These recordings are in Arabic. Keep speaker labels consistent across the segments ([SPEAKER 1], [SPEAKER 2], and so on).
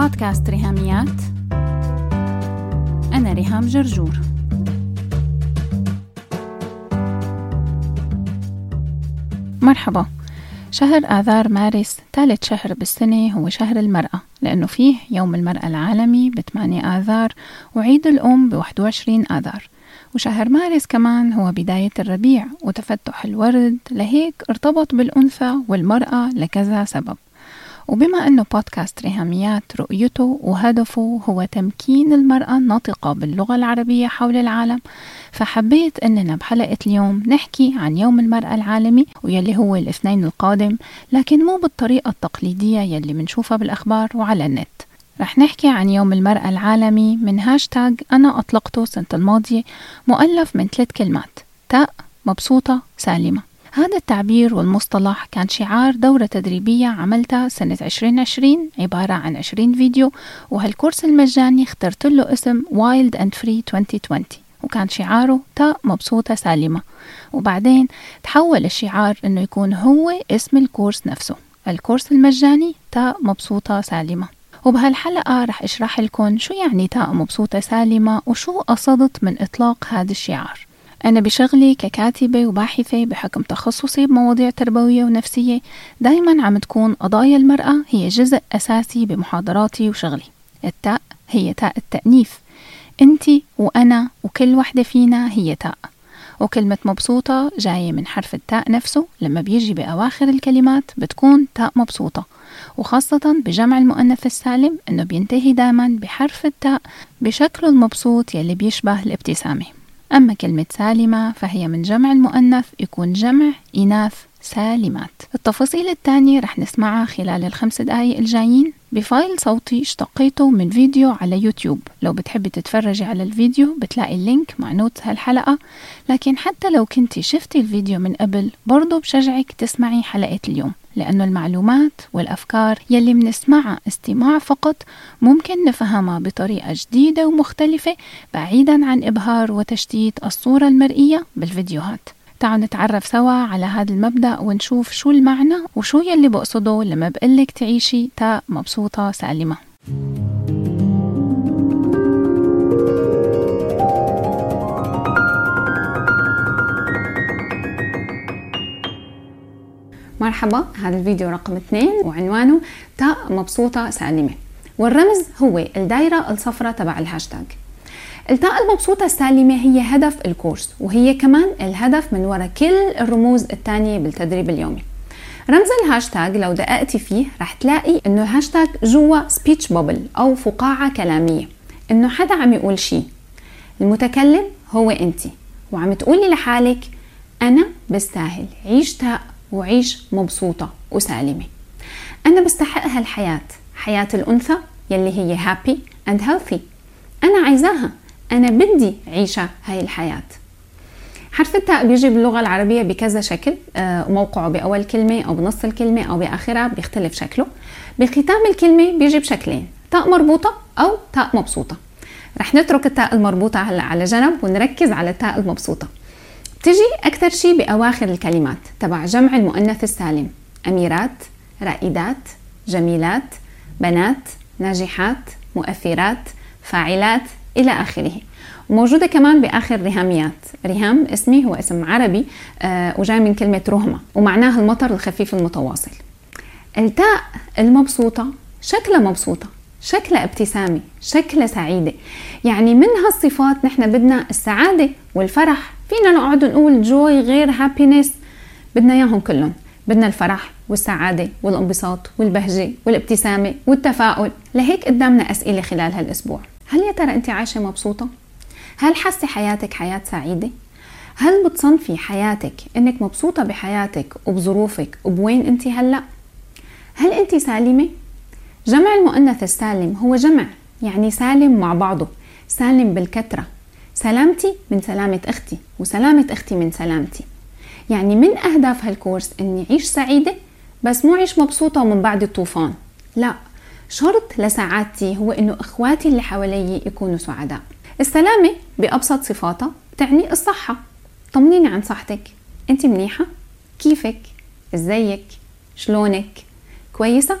[SPEAKER 1] بودكاست ريهاميات. أنا ريهام جرجور. مرحبا. شهر آذار مارس ثالث شهر بالسنة هو شهر المرأة لأنه فيه يوم المرأة العالمي ب 8 آذار وعيد الأم ب 21 آذار. وشهر مارس كمان هو بداية الربيع وتفتح الورد لهيك ارتبط بالأنثى والمرأة لكذا سبب. وبما أنه بودكاست ريهاميات رؤيته وهدفه هو تمكين المرأة الناطقة باللغة العربية حول العالم فحبيت أننا بحلقة اليوم نحكي عن يوم المرأة العالمي ويلي هو الاثنين القادم لكن مو بالطريقة التقليدية يلي منشوفها بالأخبار وعلى النت. رح نحكي عن يوم المرأة العالمي من هاشتاج أنا أطلقته السنة الماضية مؤلف من ثلاث كلمات تاء مبسوطة سالمة. هذا التعبير والمصطلح كان شعار دورة تدريبية عملتها سنة 2020 عبارة عن 20 فيديو وهالكورس المجاني اخترت له اسم Wild and Free 2020 وكان شعاره تاء مبسوطة سالمة. وبعدين تحول الشعار إنه يكون هو اسم الكورس نفسه. الكورس المجاني تاء مبسوطة سالمة. وبهالحلقة رح أشرح لكم شو يعني تاء مبسوطة سالمة وشو قصدت من إطلاق هذا الشعار. أنا بشغلي ككاتبة وباحثة بحكم تخصصي بمواضيع تربوية ونفسية دايما عم تكون قضايا المرأة هي جزء أساسي بمحاضراتي وشغلي. التاء هي تاء التأنيف. أنتي وأنا وكل وحدة فينا هي تاء. وكلمة مبسوطة جاية من حرف التاء نفسه. لما بيجي بأواخر الكلمات بتكون تاء مبسوطة. وخاصة بجمع المؤنث السالم إنه بينتهي دايما بحرف التاء بشكله المبسوط يلي بيشبه الابتسامة. أما كلمة سالمة فهي من جمع المؤنث يكون جمع إناث سالمات. التفاصيل الثانية رح نسمعها خلال الخمس دقايق الجايين ب file صوتي اشتقيته من فيديو على يوتيوب. لو بتحبي تتفرجي على الفيديو بتلاقي ال link مع note هالحلقة. لكن حتى لو كنتي شفتي الفيديو من قبل برضو بشجعك تسمعي حلقة اليوم. لأنه المعلومات والأفكار يلي منسمعها استماع فقط ممكن نفهمها بطريقة جديدة ومختلفة بعيدا عن إبهار وتشتيت الصورة المرئية بالفيديوهات. تعالوا نتعرف سوا على هذا المبدأ ونشوف شو المعنى وشو يلي بقصده لما بقلك تعيشي تاء مبسوطة سالمة. مرحبا هذا الفيديو رقم اثنين وعنوانه تاء مبسوطة سالمة. والرمز هو الدايرة الصفراء تبع الهاشتاج. التاء المبسوطة السالمة هي هدف ال course وهي كمان الهدف من وراء كل الرموز الثانية بالتدريب اليومي. رمز الهاشتاج لو دققتي فيه رح تلاقي إنه الهاشتاج جوا speech bubble أو فقاعة كلامية إنه حدا عم يقول شيء المتكلم هو انت وعم تقولي لحالك أنا بستاهل عيش تاء وعيش مبسوطة وسالمة. أنا بستحق هالحياة حياة الأنثى يلي هي happy and healthy. أنا عايزاها أنا بدي عيشها هاي الحياة. حرف التاء بيجي باللغة العربية بكذا شكل آه، موقعه بأول كلمة أو بنص الكلمة أو بآخرها بيختلف شكله. بختام الكلمة بيجي بشكلين تاء مربوطة أو تاء مبسوطة. رح نترك التاء المربوطة هلأ على جنب ونركز على التاء المبسوطة. بتجي أكثر شيء بأواخر الكلمات تبع جمع المؤنث السالم. أميرات رائدات جميلات بنات ناجحات مؤثرات فاعلات إلى آخره. وموجودة كمان بآخر رهاميات. رهام اسمي هو اسم عربي آه وجاي من كلمة رهمة ومعناها المطر الخفيف المتواصل. التاء المبسوطة شكلها مبسوطة شكلها ابتسامة شكلها سعيدة. يعني من هالصفات نحن بدنا السعادة والفرح فينا نقعد نقول جوي غير هابينس بدنا إياهم كلهم بدنا الفرح والسعادة والانبساط والبهجة والابتسامة والتفاؤل لهيك قدامنا أسئلة خلال هالأسبوع هل يا ترى أنت عايشة مبسوطة؟ هل حاسة حياتك حياة سعيدة؟ هل بتصنفي حياتك إنك مبسوطة بحياتك وبظروفك وبوين أنت هلأ؟ هل أنت سالمة؟ جمع المؤنث السالم هو جمع يعني سالم مع بعضه سالم بالكثرة سلامتي من سلامة أختي وسلامة أختي من سلامتي يعني من أهداف هالكورس أني أعيش سعيدة بس مو أعيش مبسوطة ومن بعد الطوفان لا شرط لسعادتي هو أنه إخواتي اللي حوالي يكونوا سعداء السلامة بأبسط صفاتها بتعني الصحة طمنيني عن صحتك أنت منيحة؟ كيفك؟ إزيك؟ شلونك؟ كويسة؟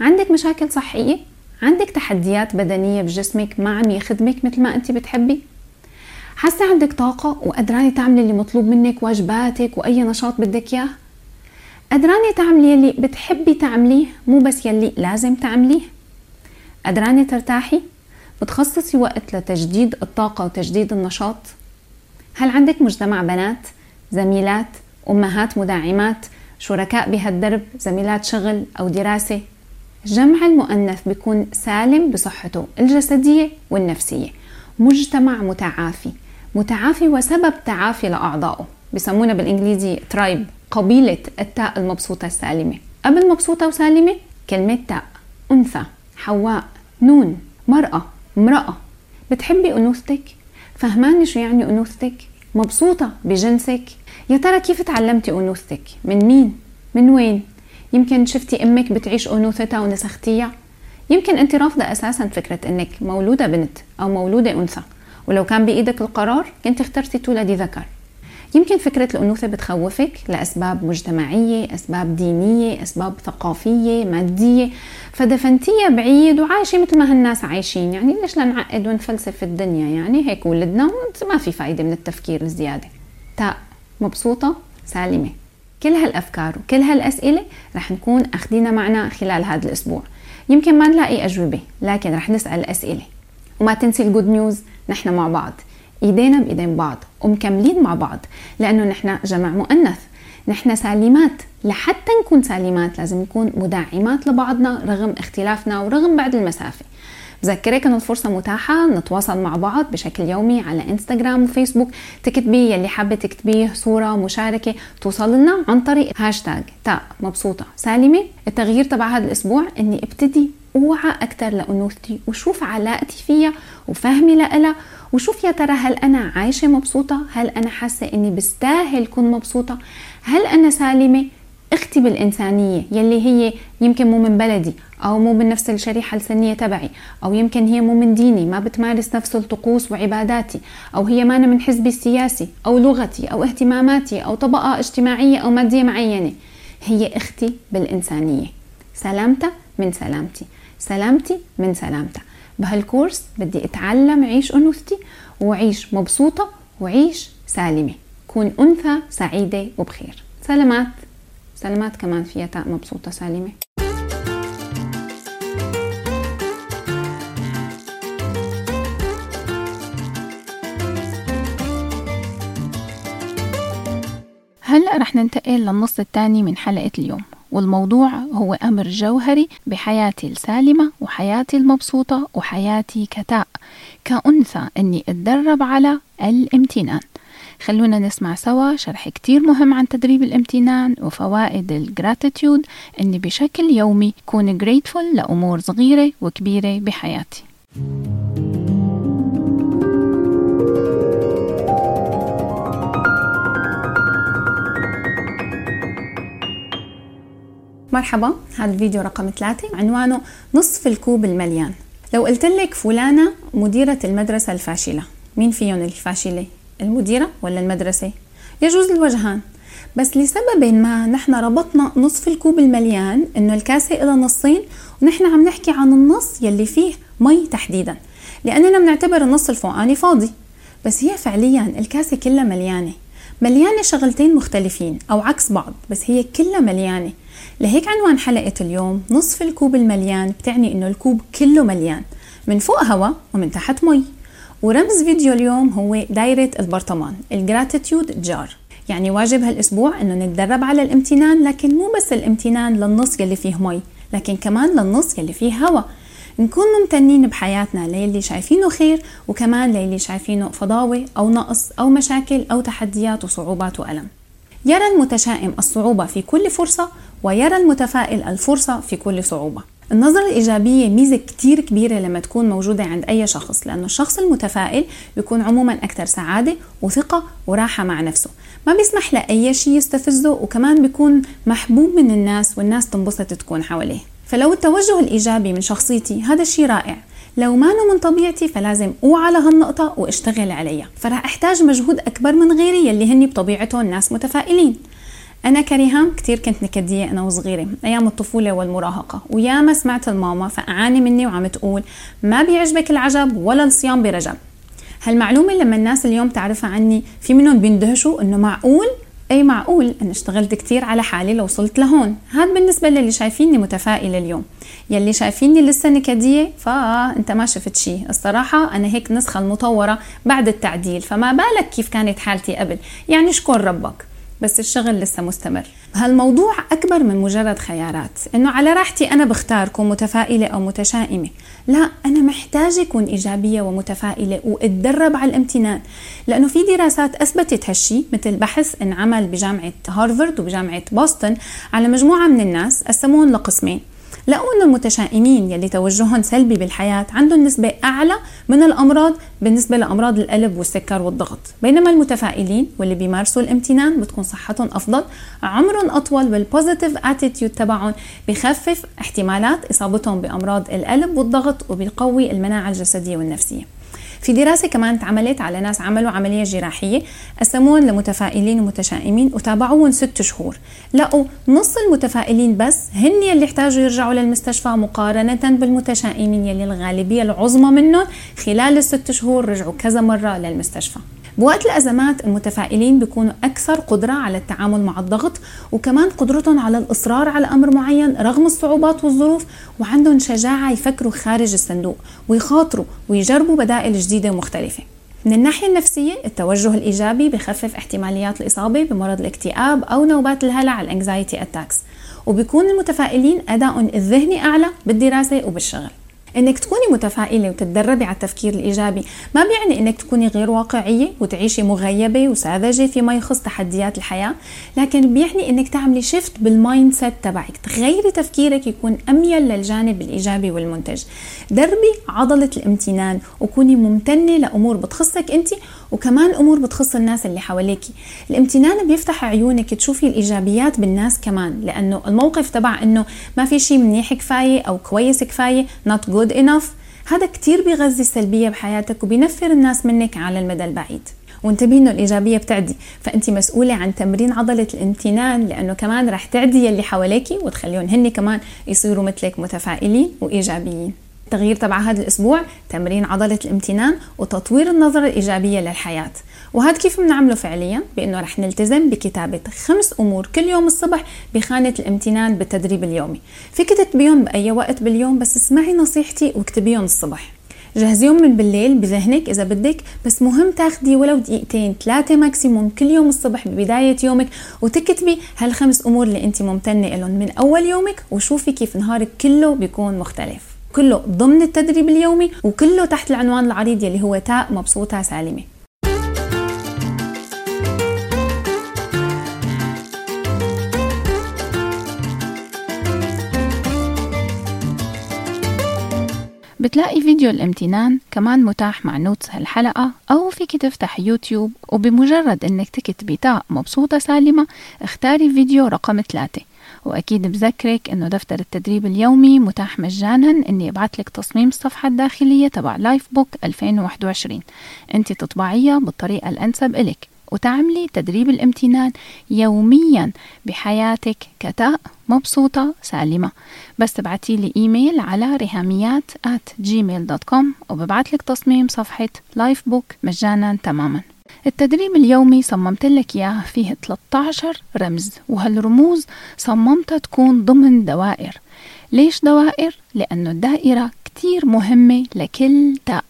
[SPEAKER 1] عندك مشاكل صحية؟ عندك تحديات بدنية بجسمك ما عم يخدمك مثل ما أنت بتحبي؟ حاسة عندك طاقة وقدرانة تعملي اللي مطلوب منك واجباتك وأي نشاط بدك إياه؟ قدرانة تعملي اللي بتحبي تعمليه مو بس يلي لازم تعمليه؟ قدرانة ترتاحي؟ بتخصصي وقت لتجديد الطاقة وتجديد النشاط؟ هل عندك مجتمع بنات، زميلات، أمهات مدعمات، شركاء بهالدرب، زميلات شغل أو دراسة؟ جمع المؤنث بيكون سالم بصحته الجسدية والنفسية مجتمع متعافي متعافي وسبب تعافي لأعضائه. بسمونا بالإنجليزي ترايب قبيلة التاء المبسوطة السالمة. قبل مبسوطة وسالمة؟ كلمة تاء. أنثى. حواء. نون. مرأة. امرأة. بتحبي أنوثتك؟ فهماني شو يعني أنوثتك؟ مبسوطة بجنسك؟ يا ترى كيف تعلمتي أنوثتك؟ من مين؟ من وين؟ يمكن شفتي أمك بتعيش أنوثتها ونسختيها؟ يمكن أنت رافضة أساسا فكرة إنك مولودة بنت أو مولودة أنثى. ولو كان بإيدك القرار كنت اخترتي تولدي ذكر. يمكن فكرة الأنوثة بتخوفك لأسباب مجتمعية أسباب دينية أسباب ثقافية مادية. فدفنتيها بعيد وعايشة مثل ما هالناس عايشين. يعني ليش لنعقد ونفلسف في الدنيا؟ يعني هيك ولدنا ما في فايدة من التفكير الزيادة. تاء مبسوطة سالمة. كل هالأفكار وكل هالأسئلة رح نكون أخذينا معنا خلال هذا الأسبوع. يمكن ما نلاقي أجوبة لكن رح نسأل أسئلة. وما تنسي الجود نيوز نحن مع بعض. إيدينا بإيدين بعض. ومكملين مع بعض. لأنه نحن جمع مؤنث. نحن سالمات. لحتى نكون سالمات لازم نكون مدعمات لبعضنا رغم اختلافنا ورغم بعد المسافة. بذكرك إنه الفرصة متاحة نتواصل مع بعض بشكل يومي على إنستغرام وفيسبوك تكتبي يلي حابة تكتبيه صورة مشاركة. توصل لنا عن طريق هاشتاج تاء مبسوطة. سالمة. التغيير تبع هذا الأسبوع إني ابتدي أوعى أكثر لانوثتي وشوف علاقتي فيها وفهمي لها وشوف يا ترى هل أنا عايشة مبسوطة؟ هل أنا حاسة إني بستاهل كون مبسوطة؟ هل أنا سالمة؟ أختي بالإنسانية يلي هي يمكن مو من بلدي أو مو من نفس الشريحة السنية تبعي أو يمكن هي مو من ديني ما بتمارس نفس الطقوس وعباداتي أو هي ما أنا من حزبي السياسي أو لغتي أو اهتماماتي أو طبقة اجتماعية أو مادية معينة. هي أختي بالإنسانية. سلامتها من سلامتي. سلامتي من سلامتها بهالكورس بدي أتعلم عيش أنوثتي وعيش مبسوطة وعيش سالمة. كون أنثى سعيدة وبخير. سلامات. سلامات كمان فيها تاء مبسوطة سالمة. هلأ رح ننتقل للنص الثاني من حلقة اليوم. والموضوع هو أمر جوهري بحياتي السالمة وحياتي المبسوطة وحياتي كتاء. كأنثى أني أتدرب على الامتنان. خلونا نسمع سوا شرح كتير مهم عن تدريب الامتنان وفوائد الجراتيتيود. أني بشكل يومي كون grateful لأمور صغيرة وكبيرة بحياتي. مرحبا هذا الفيديو رقم ثلاثة. عنوانه نصف الكوب المليان. لو قلت لك فلانة مديرة المدرسة الفاشلة مين فيهم الفاشلة؟ المديرة ولا المدرسة؟ يجوز الوجهان. بس لسبب ما نحن ربطنا نصف الكوب المليان إنه الكاسة إلى نصين ونحن عم نحكي عن النص يلي فيه مي تحديدا. لأننا بنعتبر النص الفوقاني فاضي. بس هي فعليا الكاسة كلها مليانة. مليانة شغلتين مختلفين أو عكس بعض بس هي كلها مليانة. لهيك عنوان حلقة اليوم نصف الكوب المليان بتعني إنه الكوب كله مليان من فوق هواء ومن تحت مي. ورمز فيديو اليوم هو دايرة البرطمان ال gratitude jar. يعني واجب هالأسبوع إنه نتدرب على الامتنان لكن مو بس الامتنان للنص يلي فيه مي لكن كمان للنص يلي فيه هواء نكون ممتنين بحياتنا للي شايفينه خير وكمان للي شايفينه فضاوة أو نقص أو مشاكل أو تحديات وصعوبات وألم. يرى المتشائم الصعوبة في كل فرصة ويرى المتفائل الفرصة في كل صعوبة. النظرة الإيجابية ميزة كتير كبيرة لما تكون موجودة عند أي شخص لأنه الشخص المتفائل بيكون عموما أكثر سعادة وثقة وراحة مع نفسه. ما بيسمح لأي شيء يستفزه وكمان بيكون محبوب من الناس والناس تنبسط تكون حواليه. فلو التوجه الإيجابي من شخصيتي هذا الشيء رائع. لو ما من طبيعتي فلازم أوعى لهالنقطة وأشتغل عليها. فرح أحتاج مجهود أكبر من غيري يلي هني بطبيعتهم ناس متفائلين. أنا كريهام كتير كنت نكدية أنا وصغيرة أيام الطفولة والمراهقة. وياما سمعت الماما فأعاني مني وعم تقول ما بيعجبك العجب ولا الصيام برجب. هالمعلومة لما الناس اليوم تعرفها عني في منهم بيندهشوا إنه معقول؟ أي معقول؟ أنا اشتغلت كتير على حالي لو وصلت لهون. هذا بالنسبة للي شايفيني متفائلة اليوم. يلي شايفيني لسه نكدية فانت ما شفت شيء الصراحة أنا هيك نسخة المطورة بعد التعديل فما بالك كيف كانت حالتي قبل. يعني اشكر ربك؟ بس الشغل لسه مستمر. هالموضوع أكبر من مجرد خيارات. إنه على راحتي أنا بختار كون متفائلة أو متشائمة. لا أنا محتاجة أكون إيجابية ومتفائلة وأتدرب على الامتنان. لأنه في دراسات أثبتت هالشي مثل بحث انعمل بجامعة هارفارد وبجامعة بوسطن على مجموعة من الناس قسموهم لقسمين. لقوا أن المتشائمين يلي توجههم سلبي بالحياة عندهم نسبة أعلى من الأمراض بالنسبة لأمراض القلب والسكر والضغط. بينما المتفائلين واللي بيمارسوا الامتنان بتكون صحتهم أفضل عمرهم أطول وال positive attitude تبعهم بخفف احتمالات إصابتهم بأمراض القلب والضغط وبيقوي المناعة الجسدية والنفسية. في دراسة كمان اتعملت على ناس عملوا عملية جراحية قسموهم لمتفائلين ومتشائمين وتابعوهم ست شهور. لقوا نص المتفائلين بس هن يلي احتاجوا يرجعوا للمستشفى مقارنة بالمتشائمين يلي الغالبية العظمى منهم خلال الست شهور رجعوا كذا مرة للمستشفى. بوقت الأزمات المتفائلين بيكونوا أكثر قدرة على التعامل مع الضغط وكمان قدرتهم على الإصرار على أمر معين رغم الصعوبات والظروف وعندهم شجاعة يفكروا خارج الصندوق ويخاطروا ويجربوا بدائل جديدة ومختلفة. من الناحية النفسية التوجه الإيجابي بخفف احتماليات الإصابة بمرض الاكتئاب أو نوبات الهلع ال anxiety attacks وبيكون المتفائلين أداء الذهني أعلى بالدراسة وبالشغل. إنك تكوني متفائلة وتتدربي على التفكير الإيجابي. ما بيعني إنك تكوني غير واقعية وتعيشي مغيبة وساذجة فيما يخص تحديات الحياة لكن بيعني إنك تعملي shift بال mindset تبعك. تغيري تفكيرك يكون أميل للجانب الإيجابي والمنتج. دربي عضلة الامتنان وكوني ممتنة لأمور بتخصك انت وكمان امور بتخص الناس اللي حواليكي. الامتنان بيفتح عيونك تشوفي الإيجابيات بالناس كمان لأنه الموقف تبع إنه ما في شيء منيح كفاية أو كويس كفاية not good enough. هذا كتير بيغذي السلبية بحياتك وبينفر الناس منك على المدى البعيد. وانتبهي إنه الإيجابية بتعدي فأنت مسؤولة عن تمرين عضلة الامتنان لأنه كمان رح تعدي يلي حواليكي وتخليهم هن كمان يصيروا مثلك متفائلين وإيجابيين. التغيير تبع هذا الأسبوع تمرين عضلة الامتنان وتطوير النظرة الإيجابية للحياة. وهذا كيف بنعمله فعليا؟ بأنه رح نلتزم بكتابة خمس أمور كل يوم الصبح بخانة الامتنان بالتدريب اليومي. فيك تكتبيهم بأي وقت باليوم بس اسمعي نصيحتي واكتبيهم الصبح. جهزيهم من بالليل بذهنك إذا بدك بس مهم تاخدي ولو دقيقتين ثلاثة ماكسيموم كل يوم الصبح ببداية يومك. وتكتبي هالخمس أمور اللي أنت ممتنة لهم من أول يومك وشوفي كيف نهارك كله بيكون مختلف. كله ضمن التدريب اليومي وكله تحت العنوان العريض يلي هو تاء مبسوطة سالمة.
[SPEAKER 2] بتلاقي فيديو الامتنان كمان متاح مع notes هالحلقة أو فيك تفتح يوتيوب وبمجرد إنك تكتبي تاء مبسوطة سالمة اختاري فيديو رقم ثلاثة. وأكيد بذكرك إنه دفتر التدريب اليومي متاح مجانا. إني أبعت لك تصميم الصفحة الداخلية تبع Life Book 2021 أنت تطبعيها بالطريقة الأنسب إلك. وتعملي تدريب الامتنان يوميا بحياتك كتاء مبسوطة سالمة. بس تبعتي لي إيميل على ريهاميات at gmail.com وببعت لك تصميم صفحة Life Book مجانا تماما. التدريب اليومي صممت لك إياه فيه 13 رمز وهالرموز صممتها تكون ضمن دوائر؟ ليش دوائر؟ لأنه الدائرة كتير مهمة لكل تاء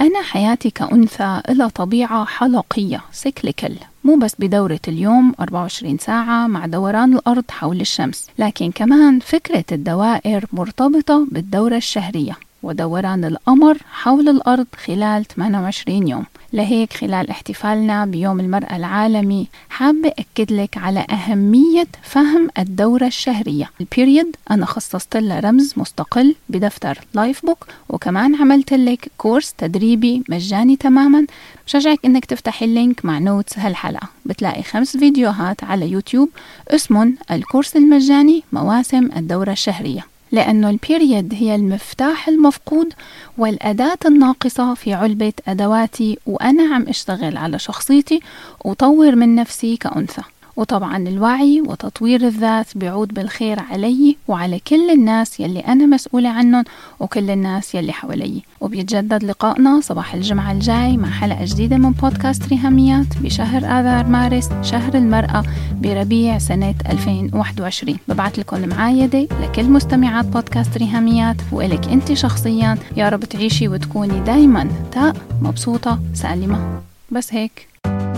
[SPEAKER 2] أنا حياتي كأنثى إلى طبيعة حلقية سيكليكل مو بس بدورة اليوم 24 ساعة مع دوران الأرض حول الشمس لكن كمان فكرة الدوائر مرتبطة بالدورة الشهرية ودوران القمر حول الأرض خلال 28 يوم. لهيك خلال احتفالنا بيوم المرأة العالمي حابة أكد لك على أهمية فهم الدورة الشهرية. ال period أنا خصصت لها رمز مستقل بدفتر Life Book وكمان عملت لك كورس تدريبي مجاني تماما. بشجعك إنك تفتحي ال link مع notes هالحلقة. بتلاقي خمس فيديوهات على يوتيوب. اسمهم الكورس المجاني مواسم الدورة الشهرية. لأنه ال period هي المفتاح المفقود والأداة الناقصة في علبة أدواتي وأنا عم أشتغل على شخصيتي وطور من نفسي كأنثى.
[SPEAKER 1] وطبعا الوعي وتطوير الذات بيعود بالخير علي وعلى كل الناس يلي أنا مسؤولة عنهم وكل الناس يلي حوالي. وبيتجدد لقائنا صباح الجمعة الجاي مع حلقة جديدة من بودكاست ريهاميات بشهر آذار مارس شهر المرأة بربيع سنة 2021 ببعث لكم المعايدة لكل مستمعات بودكاست ريهاميات وإلك أنت شخصيا. يا رب تعيشي وتكوني دايما تاء مبسوطة سالمة. بس هيك.